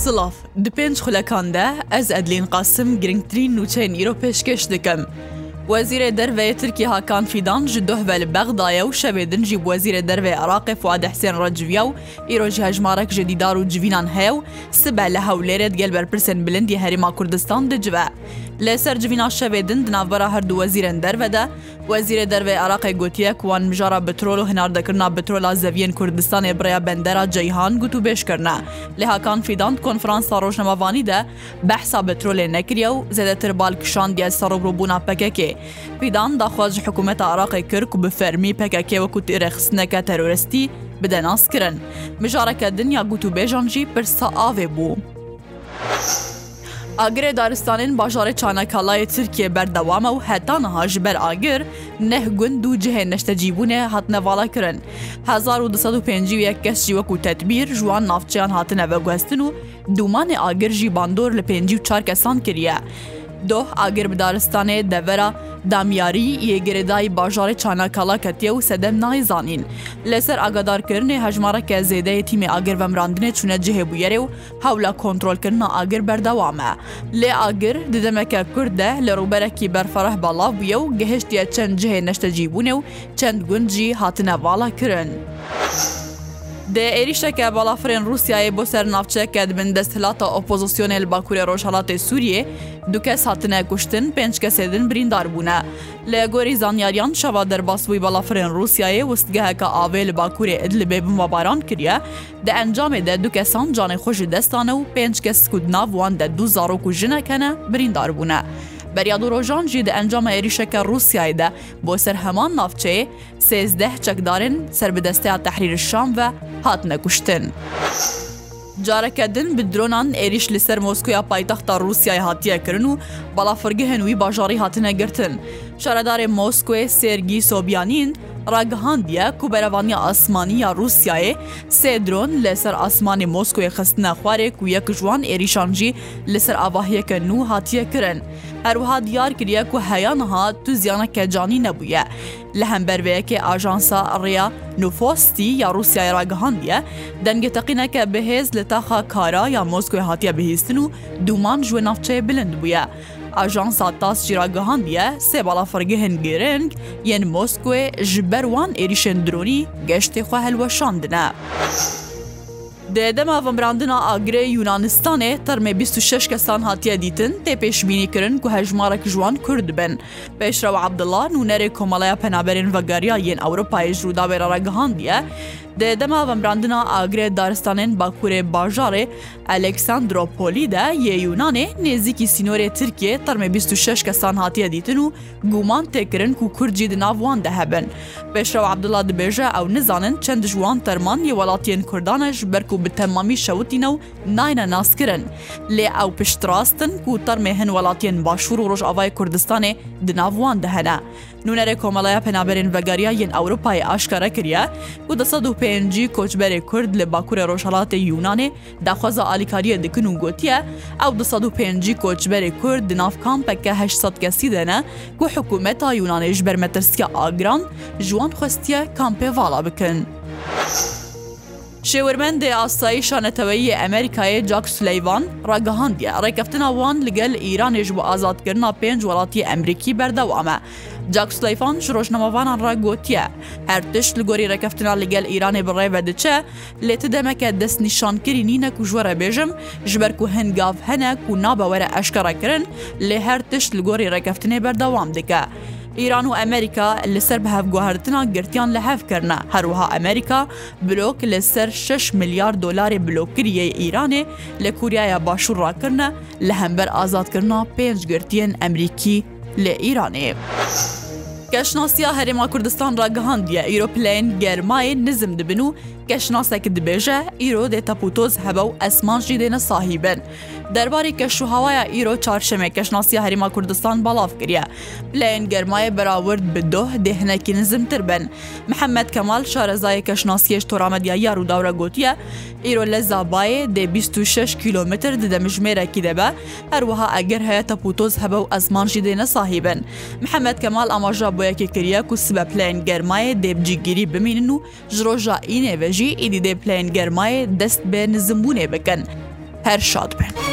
Silav Di pênc xulekan de ez Edlên qasim girngtirîn nûçeyên îro pêşkeş dikim. Wezîrê derveyê Tirkî Hakan Fîdan ji dohve li bexdaye û şevê din jî wezîrê dervê Iraqê Fuad Hsên Reciviya û îro ji hejmarek ji dîdar û civînan heye w sibe li hewlêrê gel berpirsên bilindî Herêma Kurdistan dicive. Lê ser civîna şevê din di navbera her du wezîrên derve de وەزیرە دەروێ عراقی گوتیە کوان مژارە بترۆل و هەناردەکردنا بترۆلا زەویین کوردستانی برەیە بەندەرە جەیهان گوت و بێشکردە لە هاکان فیدان کۆنفرانسا ڕۆژنەمەوانی دە بەحسا بترۆلێ نەکریە و زێدەتر بالکشان دیە سەرۆبووبوونا پەکەکێ فیدان داخواز حکوومەت عراقی کرد و بە فەرمی پەکەکێ وەکو تێرەخستنەکە تەرۆرەستی بدەناسکردن مژارەکە دنیا گوت و بێژانجی پرسا ئاوێ بوو. Agirê daristanên bajarê çanekalayê Tirkiye berdewama û heta niha ji ber agir neh gund û cihê neştecîbûnê hatine vala kirin. 1950 kes jî wekû tedbîr jiwan navçeyan hatine veguhestin û دومانê agir jî bandor li pêncî û çar kesan kiriye. Doh a girbidaristanê devera damyarî yêgirdayî bajarê çanakala ketiye û sedem nayzanîn. Li ser agadarkirinê hejmareke zêdeyê tîmê agir vemrandinê çûne cihê bûyerê û hewla kontrolkirina agir berdewam e. Lê agir di demeke Kurd de li rûberekî berfereh balav bûye û gehiştiye çend cihê neştecîbûnê û çend gund jî hatine vala kirin. د عێریشتێکە بەڵافرێن رووسایە بۆ سەر ناوچەکە دبن دەستهلاتە ئۆپۆزیسیۆنێل باکوورە ڕۆژهڵاتی سووریێ دوکە ساتنە کوشتن پێنج کەسێدن بریندار بوونە لە گۆری زانیاریان شەوا دەرباسبووی بەڵافرێن رووسایە وستگەهەکە ئاوێ لە باکوورێ ئەد لە بێ بمەباران کردە دە ئەنجامێدە دو کەسان جانێ خۆشی دەستانە و پێنج کەس کودناوان دە دوو زارۆک و ژنەکەنە بریندار بوونە. بەریاد و ڕۆژان ژی دە ئەنجامە عێریشەکە رووسایدا بۆ سەر هەمان نافچەیە سێزدەه چەکدارن سەر بدەستەیە تەحریر شام و هات نەکوشتن. جارەکە دن بە درۆنان عێریش لەسەر مۆسکویا پایتەختە رووسای هاتیەکردن و بەڵافرگە هەنووی باژاری هاتنەگرتن. شارەدارێ مۆسکوێ سێرگی سۆبیانین ڕاگەهاندیە کوبەرەوانی ئاسمانی یا رووسایە سێ درۆن لەسەر ئاسمانی مۆسکۆی خستنە خوارێک و یەک ژوان عێریشانجی لەسەر ئاواهیەکە نو هاتیە کرن. هەروها دیار کریە و هەیانها تو زیانە کەجانی نەبووە. لە هەمبەربەیەکی ئاژانسا ڕیا نوفۆستی یا رووسای ڕاگەهاندیە دەنگتەقینەکە بەهێز لە تاخا کارا یا مۆسکۆی هاتیە بهێستن و دومان ژوێ ناوچەیە بلند بووە. ئاژانسا تاس جیراگەهاندیە سێ بەڵافرگە هەنگێرنگ یەن مۆسکوێ ji ber wan êrişên dronî geştê xwe helweşandine. Di dema vimrandina agirê Yunanistanê termê 26 kesan hatiye dîtin tê pêşbînî kirin ku hejmarek jiwan Kurd dibin. Pêşrew Abdullah nûnerê komalaya penaberên vegariya yên Ewropayê ji rûdavê re regihandiye, Di dema vemrandina agirê daristanên Bakurê bajarê Aleksandropolî de yê Yunanê nêzikî sînorê Tirkiye termê 26 kesan hatiye dîtin û guman têkirin ku Kurcî di nav wan de hebin. Pêşrew Abdullah dibêje ew nizanin çend ji wan terman yê welatiyên Kurdane ji ber ku bi temamî şewitîne û nayne naskirin. Lê ew piştrastin ku termê hin welatiyên başûr û Rojavayê Kurdistanê di nav wan de hene. Nûnerê Komelaya Penaberên Vegariya yên Ewropayê aşkare kiriye ku 1 pe PNG کۆچبەرێ کورد لە باکوورە ڕۆژهڵاتی یونانێ داخوازە ئالیکاریە دکن و گوتیە ئەو 2005 کۆچبەرێ کورد دناف کامپەکە 800 کەسی دەنە گو حکوومەتا یونانێژ بەرمەترسکە ئاگران ژوان خوستیە کامپێ واڵا بکن. شێوەرمەندێ ئاستایی شانەتەوەی ئەمریکای جاک سلەیوان ڕگەهاندە ڕێکەفتنا وان لەگەل ئیرانێژ بۆ ئازادکردنا پێنج وڵاتی ئەمریکی بەردەوامە جاک سلەیفان ji ڕۆژنەمەوانان ڕاگوتیە هەر تشت li گۆری ڕێکەفتنا لەگەل ئیرانێ بڕێوە دەچە لێ ت دەمەکە دەست نیشانکردی نینە و ژوەرە بێژم ji ber ku هنگاv هەنە و نابەوەرە ئەشکەڕەکردن لێ هەر تشت li گۆری ڕێکەفتنێ بەردەوام دکە. ئیران و ئەمریکا لەسەر بە هەفگوهرتنا گرتیان لە هەفکردە هەروها ئەمریکا بلۆک لەسەر 6 میلیارد دلاری بلۆکریە ئیرانێ لە کوریایە باشوور ڕاکردە لە هەمبەر ئازادکردنا پێنج گرتیان ئەمریکی لە ئیرانێ. Geşnasiya Herêma Kurdistan ragihandiye îropleyn germayên nizm dibin û geşnasekî dibêje îro dê tapûtoz hebe û esman jî dêne sahîben. دەرباری کەشوهاوایە ئیرۆ چارشەمێ کەشناسی هەریما کوردستان بەڵاف کردە لەەن گەرمایە بەراورد بدۆه دێهنەکی نزمتر بن محەممەد کەمال شارەزای کەشناسیەش تۆرامەدیا یار و داورە گوتیە ئیرۆ لە زابایە دێ 26 کیلومتر ددەمژمێرەکی دەبە هەروەها ئەگەر هەیە تەپوتۆز هەبە و ئەزمانشی دێنە ساحیبن محەممەد کەمال ئاماژە بۆیەکی کریە و سبە پلین گەرمایە دێبجیگیری بمینن و ژۆژە ئینێ بەژی ئیدی دێ پلین گەرمایە دەست بێ نزمبوونێ بکەن. هەر شاد بن.